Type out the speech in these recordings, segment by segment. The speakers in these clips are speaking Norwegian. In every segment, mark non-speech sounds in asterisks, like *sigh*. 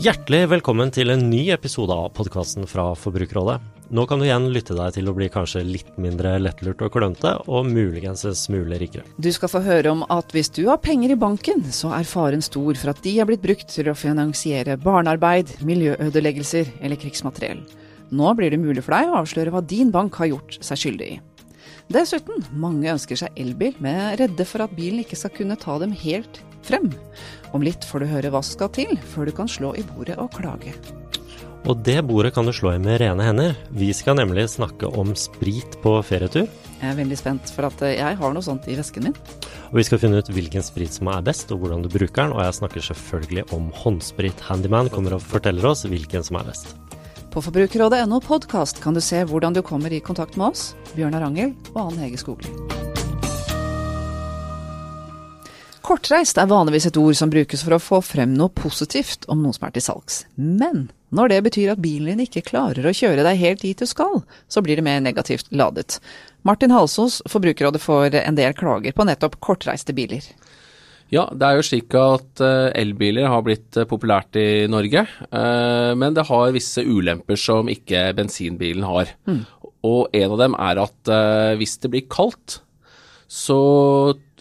Hjertelig velkommen til en ny episode av podkasten fra Forbrukerrådet. Nå kan du igjen lytte deg til å bli kanskje litt mindre lettlurt og klønete, og muligens en smule rikere. Du skal få høre om at hvis du har penger i banken, så er faren stor for at de er blitt brukt til å finansiere barnearbeid, miljøødeleggelser eller krigsmateriell. Nå blir det mulig for deg å avsløre hva din bank har gjort seg skyldig i. Dessuten, mange ønsker seg elbil, men er redde for at bilen ikke skal kunne ta dem helt frem. Om litt får du høre hva som skal til før du kan slå i bordet og klage. Og det bordet kan du slå i med rene hender. Vi skal nemlig snakke om sprit på ferietur. Jeg er veldig spent, for at eh, jeg har noe sånt i vesken min. Og vi skal finne ut hvilken sprit som er best, og hvordan du bruker den. Og jeg snakker selvfølgelig om håndsprit. Handyman kommer og forteller oss hvilken som er best. På forbrukerrådet.no podkast kan du se hvordan du kommer i kontakt med oss, Bjørnar Angel og Ann Hege Skogli. Kortreist er vanligvis et ord som brukes for å få frem noe positivt om noe som er til salgs. Men når det betyr at bilen din ikke klarer å kjøre deg helt dit du skal, så blir det mer negativt ladet. Martin Halsås, Forbrukerrådet, får en del klager på nettopp kortreiste biler. Ja, det er jo slik at uh, elbiler har blitt uh, populært i Norge. Uh, men det har visse ulemper som ikke bensinbilen har. Mm. Og en av dem er at hvis det blir kaldt, så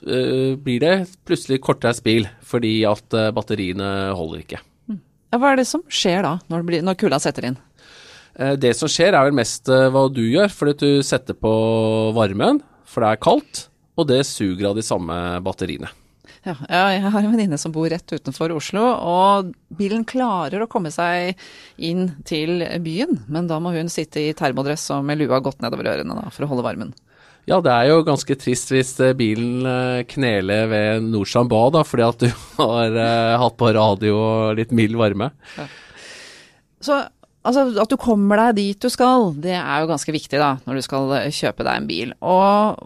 blir det plutselig kortere spill fordi at batteriene holder ikke. Mm. Hva er det som skjer da, når, blir, når kulda setter inn? Det som skjer er vel mest hva du gjør, fordi du setter på varmen, for det er kaldt, og det suger av de samme batteriene. Ja, jeg har en venninne som bor rett utenfor Oslo, og bilen klarer å komme seg inn til byen, men da må hun sitte i termodress og med lua godt nedover ørene da, for å holde varmen. Ja, det er jo ganske trist hvis eh, bilen eh, kneler ved bad, da, fordi at du *laughs* har uh, hatt på radio og litt mild varme. Ja. Så Altså, at du kommer deg dit du skal, det er jo ganske viktig da, når du skal eh, kjøpe deg en bil. Og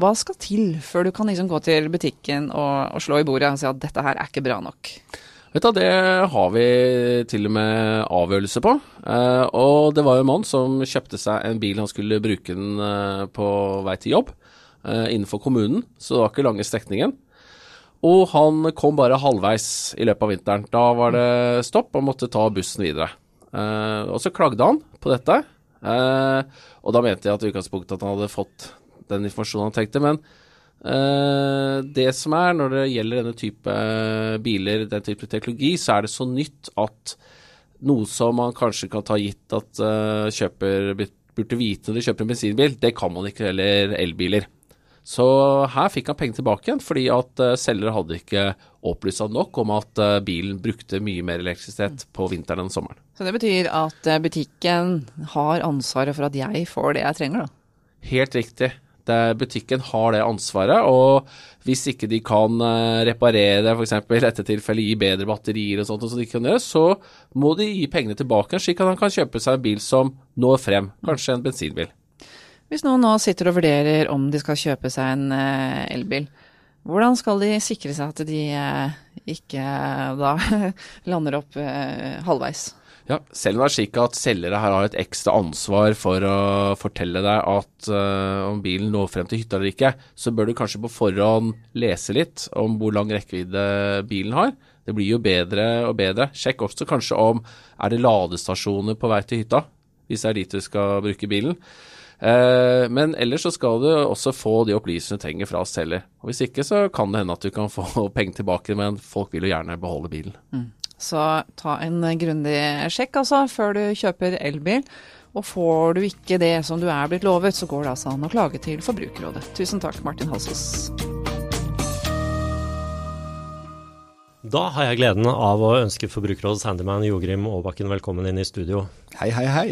hva skal til før du kan liksom gå til butikken og, og slå i bordet og si at dette her er ikke bra nok? Vet du, Det har vi til og med avgjørelse på. Eh, og det var jo en mann som kjøpte seg en bil han skulle bruke den eh, på vei til jobb eh, innenfor kommunen, så det var ikke lange strekningen. Og han kom bare halvveis i løpet av vinteren. Da var det stopp og måtte ta bussen videre. Uh, og så klagde han på dette, uh, og da mente jeg at i utgangspunktet at han hadde fått den informasjonen han tenkte. Men det som er når det gjelder denne type biler, den type teknologi, så er det så nytt at noe som man kanskje kan ta gitt at kjøper burde vite når de kjøper en bensinbil, det kan man ikke heller elbiler. Så her fikk han penger tilbake igjen, fordi at selger hadde ikke opplyst han nok om at bilen brukte mye mer elektrisitet på vinteren enn sommeren. Så det betyr at butikken har ansvaret for at jeg får det jeg trenger, da? Helt riktig. Det, butikken har det ansvaret, og hvis ikke de kan reparere det, f.eks. i dette tilfellet gi bedre batterier og sånt, og så, de kan gjøre, så må de gi pengene tilbake, slik at han kan kjøpe seg en bil som når frem, kanskje en bensinbil. Hvis noen nå sitter og vurderer om de skal kjøpe seg en uh, elbil, hvordan skal de sikre seg at de uh, ikke da *laughs* lander opp halvveis? Ja, Selv om det er slik at selgere her har et ekstra ansvar for å fortelle deg at om bilen når frem til hytta eller ikke, så bør du kanskje på forhånd lese litt om hvor lang rekkevidde bilen har. Det blir jo bedre og bedre. Sjekk også kanskje om er det ladestasjoner på vei til hytta, hvis det er dit du skal bruke bilen. Eh, men ellers så skal du også få de opplysningene du trenger fra selger. Og Hvis ikke så kan det hende at du kan få *laughs* penger tilbake, men folk vil jo gjerne beholde bilen. Mm. Så ta en grundig sjekk altså før du kjøper elbil. Og får du ikke det som du er blitt lovet, så går det altså an å klage til Forbrukerrådet. Tusen takk, Martin Halsås. Da har jeg gleden av å ønske Forbrukerrådets handyman Jogrim Aabakken velkommen inn i studio. Hei, hei, hei.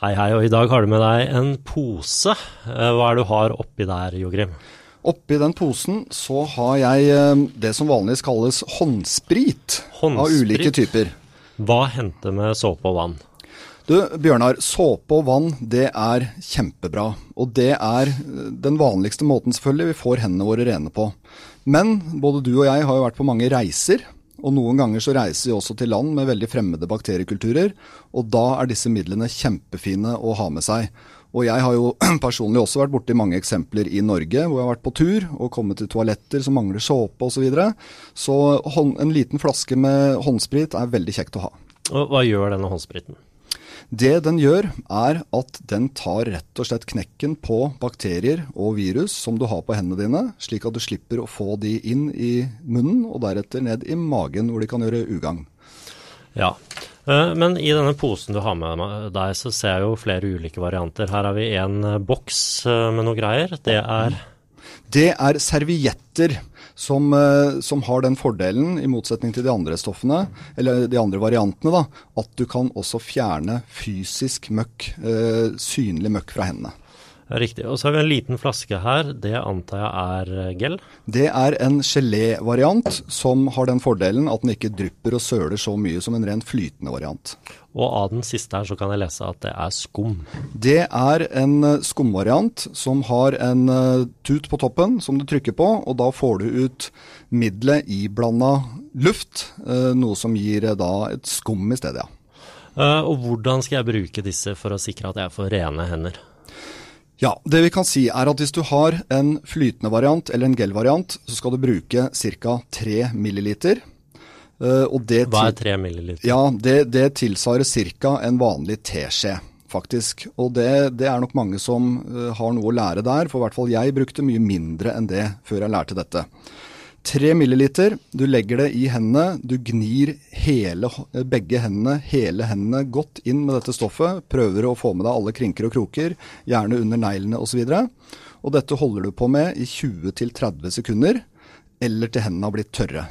Hei, hei, og i dag har du med deg en pose. Eh, hva er det du har oppi der, Jogrim? Oppi den posen så har jeg eh, det som vanligvis kalles håndsprit, håndsprit. av ulike typer. Hva henter med såpe og vann? Du, Bjørnar, såpe og vann det er kjempebra. Og det er eh, den vanligste måten selvfølgelig vi får hendene våre rene på. Men både du og jeg har jo vært på mange reiser. Og noen ganger så reiser vi også til land med veldig fremmede bakteriekulturer, og da er disse midlene kjempefine å ha med seg. Og jeg har jo *clears throat* personlig også vært borti mange eksempler i Norge hvor jeg har vært på tur og kommet til toaletter som mangler såpe osv. Så, videre. så en liten flaske med håndsprit er veldig kjekt å ha. Og Hva gjør denne håndspriten? Det den gjør, er at den tar rett og slett knekken på bakterier og virus som du har på hendene dine, slik at du slipper å få de inn i munnen og deretter ned i magen, hvor de kan gjøre ugagn. Ja, men i denne posen du har med deg, så ser jeg jo flere ulike varianter. Her har vi en eh, boks eh, med noe greier. Det er Det er servietter som, som, har den fordelen, i motsetning til de andre stoffene, eller de andre variantene, da, at du kan også fjerne fysisk møkk, synlig møkk fra hendene. Riktig. Og så har vi en liten flaske her. Det antar jeg er eh, gel? Det er en gelévariant som har den fordelen at den ikke drypper og søler så mye som en rent flytende variant. Og av den siste her så kan jeg lese at det er skum. Det er en eh, skumvariant som har en uh, tut på toppen som du trykker på, og da får du ut middelet i blanda luft, noe som gir da et skum i stedet, ja. og hvordan skal jeg bruke disse for å sikre at jeg får rene hender? Ja, det vi kan si er at hvis du har en flytende variant eller en gel-variant, så skal du bruke ca. 3 milliliter. Uh, Hva er 3 milliliter? Ja, Det, det tilsvarer ca. en vanlig teskje, faktisk. Og det, det, er nok mange som uh, har noe å lære der, for i hvert fall jeg brukte mye mindre enn det før jeg lærte dette. 3 milliliter. Du legger det i hendene. Du gnir hele, begge hendene, hele hendene godt inn med dette stoffet. Prøver å få med deg alle krinker og kroker, gjerne under neglene osv. Og, og dette holder du på med i 20-30 sekunder, eller til hendene har blitt tørre.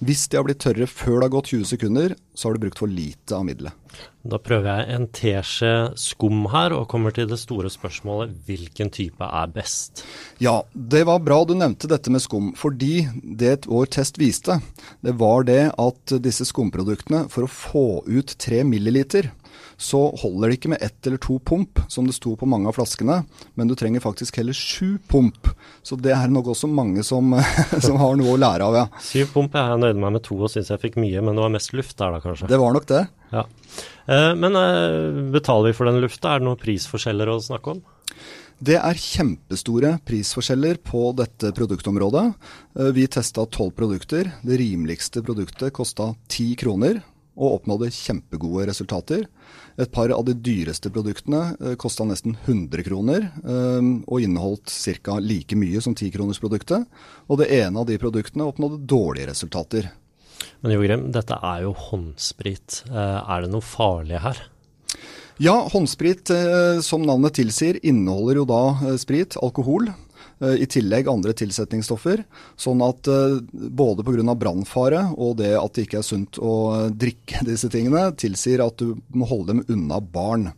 Hvis de har blitt tørre før det har gått 20 sekunder, så har du brukt for lite av middelet. Da prøver jeg en teskje skum her, og kommer til det store spørsmålet hvilken type er best? Ja, det var bra du nevnte dette med skum, fordi det vår test viste, det var det at disse skumproduktene, for å få ut 3 milliliter, så holder det ikke med ett eller to pump, som det sto på mange av flaskene, men du trenger faktisk heller sju pump. Så det er nok også mange som, *laughs* som har noe å lære av, ja. Syv pump, jeg nøyde meg med to og syns jeg fikk mye, men det var mest luft der da, kanskje? Det var nok det. Ja. Eh, men eh, betaler vi for den lufta? Er det noen prisforskjeller å snakke om? Det er kjempestore prisforskjeller på dette produktområdet. Eh, vi testa tolv produkter. Det rimeligste produktet kosta ti kroner og oppnådde kjempegode resultater. Et par av de dyreste produktene eh, kosta nesten 100 kroner, eh, og inneholdt ca. like mye som 10-kronersproduktet. Og det ene av de produktene oppnådde dårlige resultater. Men Jogrim, dette er jo håndsprit. Eh, er det noe farlig her? Ja, håndsprit, som navnet tilsier, inneholder jo da sprit, alkohol. Eh, i tillegg andre tilsetningsstoffer. Sånn at eh, både pga. brannfare og det at det ikke er sunt å eh, drikke *laughs* disse tingene, tilsier at du må holde dem unna barn.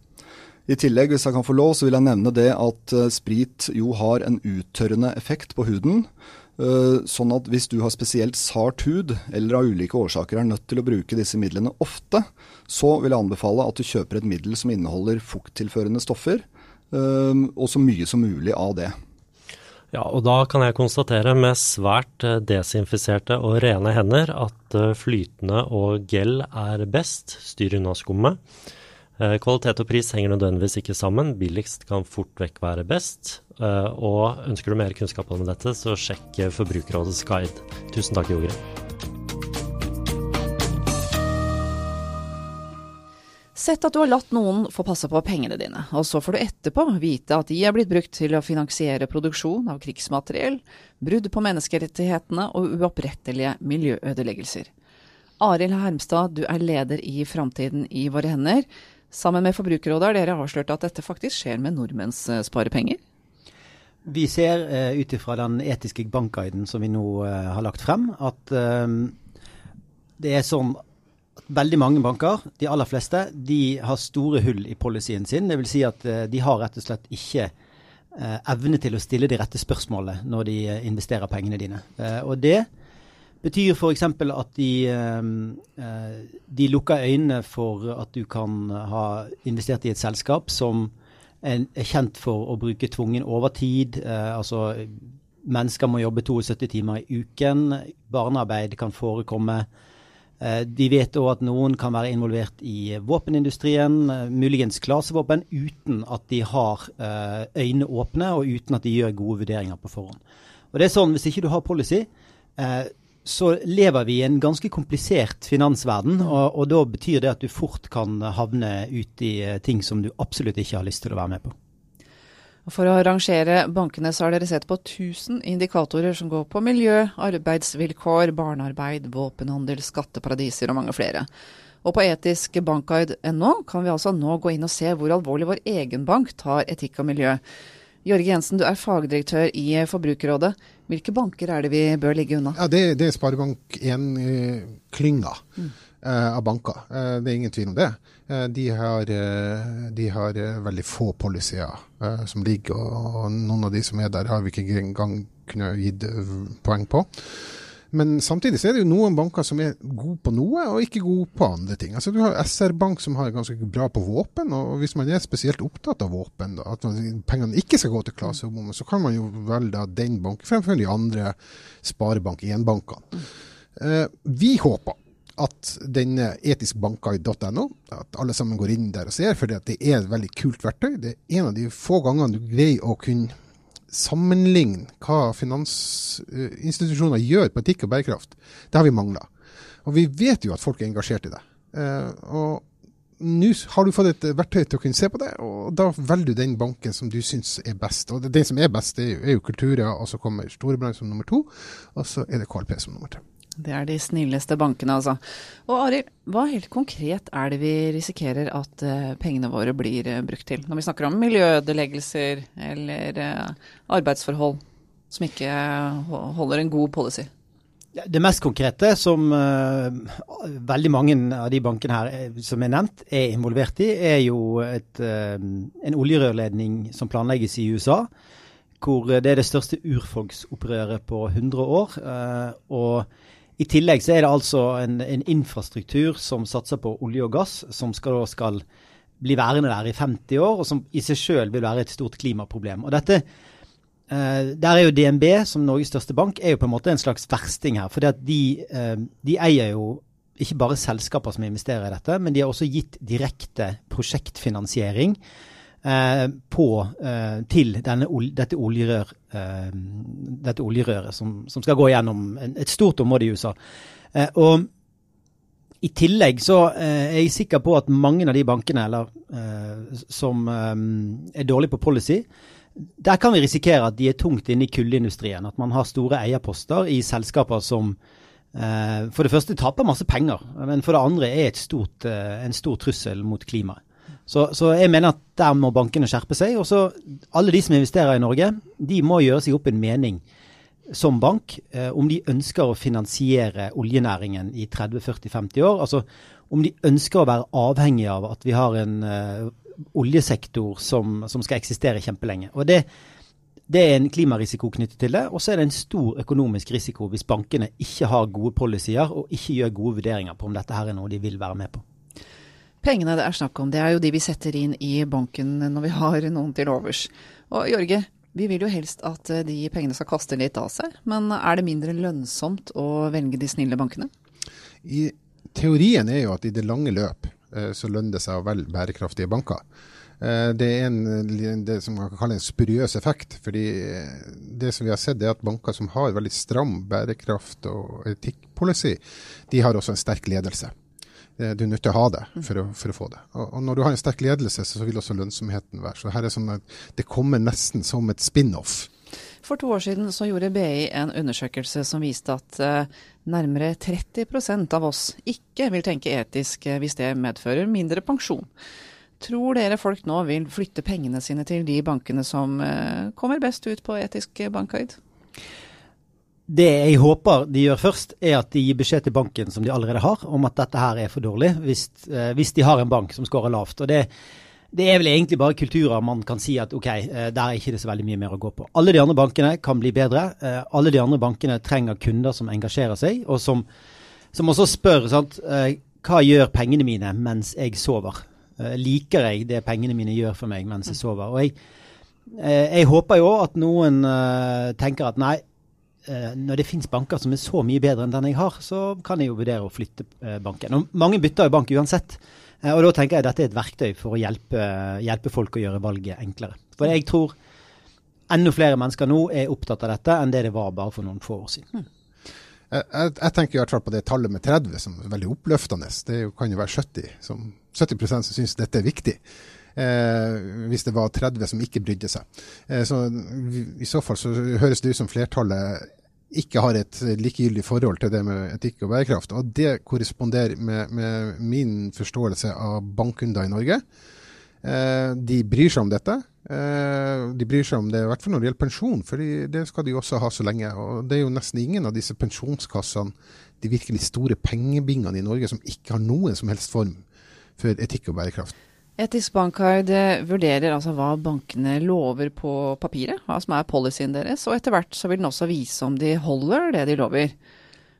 I tillegg, hvis jeg kan få lov, så vil jeg nevne det at sprit jo har en uttørrende effekt på huden. Sånn at hvis du har spesielt sart hud, eller av ulike årsaker er nødt til å bruke disse midlene ofte, så vil jeg anbefale at du kjøper et middel som inneholder fukttilførende stoffer, og så mye som mulig av det. Ja, og da kan jeg konstatere med svært eh, desinfiserte og rene hender at eh, flytende og gel er best. Styr unna skummet. Eh, kvalitet og pris henger nødvendigvis ikke sammen. Billigst kan fort vekk være best. Og ønsker du mer kunnskap om dette, så sjekk Forbrukerrådets guide. Tusen takk, Jogre. Sett at du har latt noen få passe på pengene dine, og så får du etterpå vite at de er blitt brukt til å finansiere produksjon av krigsmateriell, brudd på menneskerettighetene og uopprettelige miljøødeleggelser. Arild Hermstad, du er leder i Framtiden i våre hender. Sammen med Forbrukerrådet har dere avslørt at dette faktisk skjer med nordmenns eh, sparepenger? Vi ser uh, ut ifra den etiske bankguiden som vi nå uh, har lagt frem, at det er sånn veldig mange banker, de aller fleste, de har store hull i policyen sin. Det vil si at uh, de har rett og slett ikke uh, evne til å stille de rette spørsmålene når de uh, investerer pengene dine. og det betyr f.eks. at de, de lukker øynene for at du kan ha investert i et selskap som er kjent for å bruke tvungen overtid. altså Mennesker må jobbe 72 timer i uken. Barnearbeid kan forekomme. Eh, de vet òg at noen kan være involvert i våpenindustrien, eh, muligens klasevåpen, uten at de har øyne øynene åpne og uten at de gjør gode vurderinger på forhånd. Og det er sånn, Hvis ikke du har policy, så lever vi i en ganske komplisert finansverden. Og, og, da betyr det at du fort kan havne ut i ting som du absolutt ikke har lyst til å være med på. For å rangere bankene så har dere sett på 1000 indikatorer som går på miljø, arbeidsvilkår, barnearbeid, våpenhandel, skatteparadiser og mange flere. Og på etiskbankguide.no kan vi altså nå gå inn og se hvor alvorlig vår egen bank tar etikk og miljø. Jørge Jensen, du er fagdirektør i Forbrukerrådet. Hvilke banker er det vi bør ligge unna? Ja, Det, det er Sparebank1-klynga. Mm. Eh, av banker. Eh, det er ingen tvil om det. Eh, de har, de har veldig få policyer som ligger, og noen av de som er der, har vi ikke engang kunnet gitt poeng på. Men samtidig så er det jo noen banker som er gode på noe, og ikke gode på andre ting. Altså Du har SR Bank som har ganske bra på våpen, og hvis man er spesielt opptatt av våpen, da, at pengene ikke skal gå til klasebommer, så kan man jo velge den banken fremfor de andre Sparebank1-bankene. Eh, vi håper at denne etiskbankguide.no, at alle sammen går inn der og ser, for det er et veldig kult verktøy. Det er en av de få gangene du greier å kunne sammenligne hva finansinstitusjoner gjør på etikk og bærekraft. Det har vi mangla. Og vi vet jo at folk er engasjert i det. Eh, og nå har du fått et verktøy til å kunne se på det, og da velger du den banken som du syns er best. Og den som er best, jo, er jo Kultura, og så kommer Storebrand som nummer to, og så er det KLP som nummer tre. Det er de snilleste bankene, altså. Og Arild, hva helt konkret er det vi risikerer at uh, pengene våre blir uh, brukt til? Når vi snakker om miljøødeleggelser eller uh, arbeidsforhold som ikke holder en god policy? Det mest konkrete som veldig mange av de bankene her som er nevnt, er involvert i, er jo et, en oljerørledning som planlegges i USA hvor det er det største urfolksopprøret på 100 år. og i tillegg så er det altså en, en infrastruktur som satser på olje og gass, som skal, skal bli værende der i 50 år, og som i seg sjøl vil være et stort klimaproblem. Og dette, eh, Der er jo DNB, som Norges største bank, er jo på en måte en slags versting her. For de, eh, de eier jo ikke bare selskaper som investerer i dette, men de har også gitt direkte prosjektfinansiering på, eh, til denne, dette, oljerør, eh, dette, oljerøret som, som, skal gå gjennom et stort område i USA. og i tillegg så er jeg sikker på at mange av de bankene eller, som er dårlige på policy, der kan vi risikere at de er tungt inne i kullindustrien. At man har store eierposter i selskaper som for det første taper masse penger, men for det andre er stort, en stor trussel mot klimaet. Så, så, jeg mener at der må bankene skjerpe seg. Og så alle de som investerer i Norge, de må gjøre seg opp en mening som bank eh, om de ønsker å finansiere oljenæringen i 30-40-50 år. Altså om de ønsker å være avhengig av at vi har en eh, oljesektor som, som, skal eksistere kjempelenge. Og det, det er en klimarisiko knyttet til det. Og så er det en stor økonomisk risiko hvis bankene ikke har gode policyer og ikke gjør gode vurderinger på om dette her er noe de vil være med på. Pengene det er snakk om, det er jo de vi setter inn i banken når vi har noen til overs. Og Jorge, vi vil jo helst at eh, de pengene skal kaste litt av seg, men er det mindre lønnsomt å velge de snille bankene? I teorien er jo at i det lange løp eh, så lønner det seg å velge bærekraftige banker. Eh, det er en, det som man kan kalle en spuriøs effekt. fordi det som vi har sett er at Banker som har veldig stram bærekraft og etikkpolicy, de har også en sterk ledelse. Eh, du er nødt til å ha det for å, for å få det. Og, og, når du har en sterk ledelse, så vil også lønnsomheten være. Så her er sånn at det kommer nesten som et spin-off. For to år siden så gjorde BI en undersøkelse som viste at uh, nærmere 30% av oss ikke vil tenke etisk uh, hvis det medfører mindre pensjon. Tror dere folk nå vil flytte pengene sine til de bankene som kommer best ut på etisk bankhøyd? Det jeg håper de gjør først, er at de gir beskjed til banken som de allerede har, om at dette her er for dårlig, hvis, eh, hvis de har en bank som scorer lavt. Og det, det, er vel egentlig bare kulturer man kan si at ok, eh, der er ikke det så veldig mye mer å gå på. Alle de andre bankene kan bli bedre. Eh, alle de andre bankene trenger kunder som engasjerer seg, og som, som også spør sant, hva gjør pengene mine mens jeg sover. Liker jeg det pengene mine gjør for meg mens jeg sover? Og jeg, jeg håper jo at noen tenker at nei, når det finnes banker som er så mye bedre enn den jeg har, så kan jeg jo vurdere å flytte eh, banken. Og mange bytter jo bank uansett. Eh, og da tenker jeg at dette er et verktøy for å hjelpe, hjelpe folk å gjøre valget enklere. For jeg tror enda flere mennesker nå er opptatt av dette enn det det var bare for noen få år siden. Hmm. Jeg, jeg, tenker i hvert fall på det tallet med 30 som er veldig oppløftende. Det kan jo være 70 som, 70% som syns dette er viktig. Eh, hvis det var 30 som ikke brydde seg. Eh, så I så fall så høres det ut som flertallet ikke har et likegyldig forhold til det med etikk og bærekraft. Og det korresponderer med, med min forståelse av bankkunder i Norge. Eh, de bryr seg om dette. De bryr seg om det, i hvert fall når det gjelder pensjon, for det skal de også ha så lenge. Og det er jo nesten ingen av disse pensjonskassene, de virkelig store pengebingene i Norge, som ikke har noen som helst form for etikk og bærekraft. Etisk bankguide eh, vurderer altså hva bankene lover på papiret, hva som er policyen deres, og etter hvert så vil den også vise om de holder det de lover.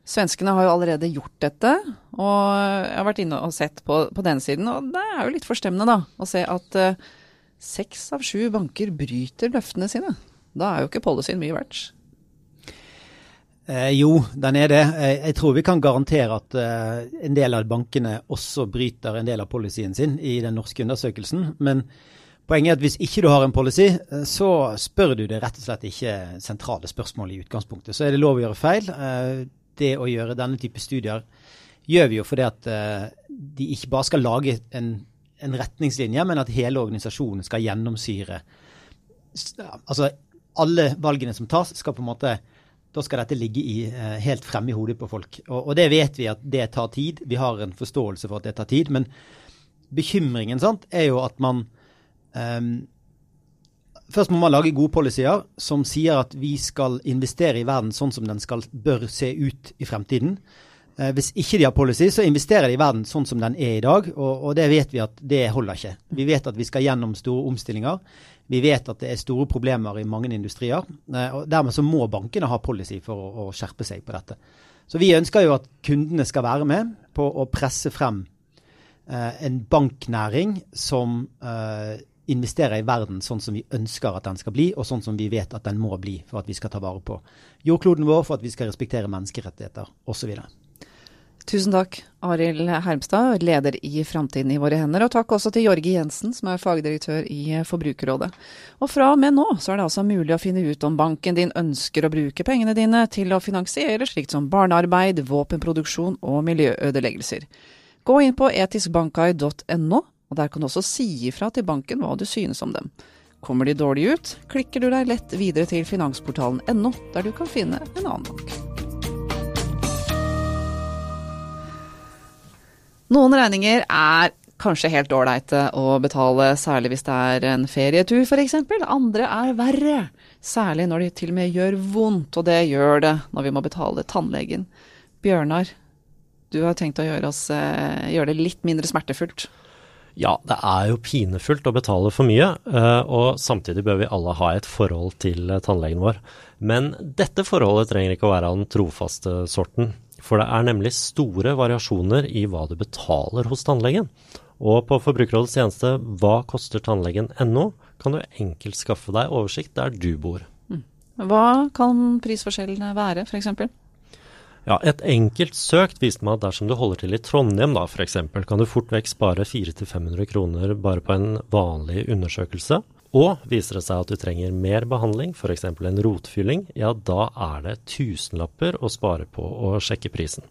Svenskene har jo allerede gjort dette, og jeg har vært inne og sett på, på den siden, og det er jo litt forstemmende da, å se at uh, seks av sju banker bryter løftene sine. Da er jo ikke policyen mye verdt. Eh, jo, den er det. Eh, jeg tror vi kan garantere at eh, en del av bankene også bryter en del av policyen sin i den norske undersøkelsen. Men poenget er at hvis ikke du har en policy, eh, så spør du det rett og slett ikke sentrale spørsmål i utgangspunktet. Så er det lov å gjøre feil. Eh, det å gjøre denne type studier gjør vi jo fordi at de ikke bare skal lage en, en retningslinje, men at hele organisasjonen skal gjennomsyre Altså alle valgene som tas, skal på en måte da skal dette ligge i, eh, helt fremme i hodet på folk. Og, og, det vet vi at det tar tid. Vi har en forståelse for at det tar tid. Men bekymringen sant, er jo at man um, Først må man lage gode policyer som sier at vi skal investere i verden sånn som den skal, bør se ut i fremtiden. Eh, hvis ikke de har policy, så investerer de i verden sånn som den er i dag. Og, og det vet vi at det holder ikke. Vi vet at vi skal gjennom store omstillinger. Vi vet at det er store problemer i mange industrier. Eh, og Dermed så må bankene ha policy for å, å skjerpe seg på dette. Så vi ønsker jo at kundene skal være med på å presse frem eh, en banknæring som eh, investerer i verden sånn som vi ønsker at den skal bli, og sånn som vi vet at den må bli for at vi skal ta vare på jordkloden vår, for at vi skal respektere menneskerettigheter osv. Tusen takk, Arild Hermstad, leder i Framtiden i våre hender. Og takk også til Jorge Jensen, som er fagdirektør i Forbrukerrådet. Og fra og med nå så er det altså mulig å finne ut om banken din ønsker å bruke pengene dine til å finansiere slikt som barnearbeid, våpenproduksjon og miljøødeleggelser. Gå inn på etiskbankguide.no, og der kan du også si ifra til banken hva du synes om dem. Kommer de dårlig ut, klikker du deg lett videre til finansportalen.no, der du kan finne en annen bank. Noen regninger er kanskje helt ålreite å betale, særlig hvis det er en ferietur f.eks. Andre er verre, særlig når de til og med gjør vondt, og det gjør det når vi må betale tannlegen. Bjørnar, du har tenkt å gjøre, oss, eh, gjøre det litt mindre smertefullt. Ja, det er jo pinefullt å betale for mye, eh, og samtidig bør vi alle ha et forhold til tannlegen vår. Men dette forholdet trenger ikke å være av den trofaste sorten. For det er nemlig store variasjoner i hva du betaler hos tannlegen. Og på Forbrukerrådets tjeneste Hva koster tannlegen.no kan du enkelt skaffe deg oversikt der du bor. Mm. Hva kan prisforskjellene være, f.eks.? Ja, Et enkelt søkt viste meg at dersom du holder til i Trondheim da, f.eks., kan du fort vekk spare 400-500 kroner bare på en vanlig undersøkelse. Og viser det seg at du trenger mer behandling, f.eks. en rotfylling, ja da er det tusenlapper å spare på å sjekke prisen.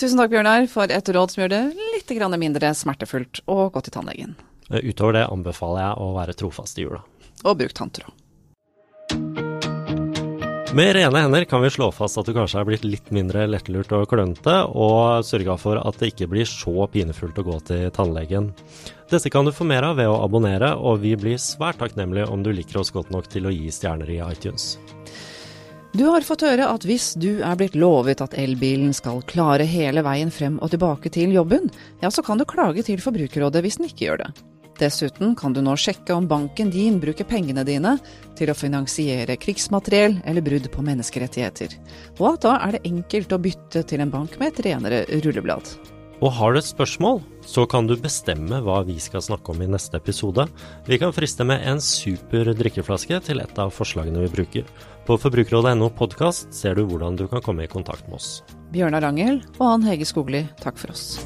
Tusen takk Bjørnar for et råd som gjør det litt mindre smertefullt å gå til tannlegen. Utover det anbefaler jeg å være trofast i jula. Og bruk tanntråd. Med rene hender kan vi slå fast at du kanskje er blitt litt mindre lettlurt og klønete, og sørga for at det ikke blir så pinefullt å gå til tannlegen. Dette kan du få mer av ved å abonnere, og vi blir svært takknemlige om du liker oss godt nok til å gi stjerner i iTunes. Du har fått høre at hvis du er blitt lovet at elbilen skal klare hele veien frem og tilbake til jobben, ja så kan du klage til Forbrukerrådet hvis den ikke gjør det. Dessuten kan du nå sjekke om banken din bruker pengene dine til å finansiere krigsmateriell eller brudd på menneskerettigheter, og at da er det enkelt å bytte til en bank med et renere rulleblad. Og har du et spørsmål, så kan du bestemme hva vi skal snakke om i neste episode. Vi kan friste med en super drikkeflaske til et av forslagene vi bruker. På forbrukerrådet.no podkast ser du hvordan du kan komme i kontakt med oss. Bjørnar Angel og Ann Hege Skogli, takk for oss.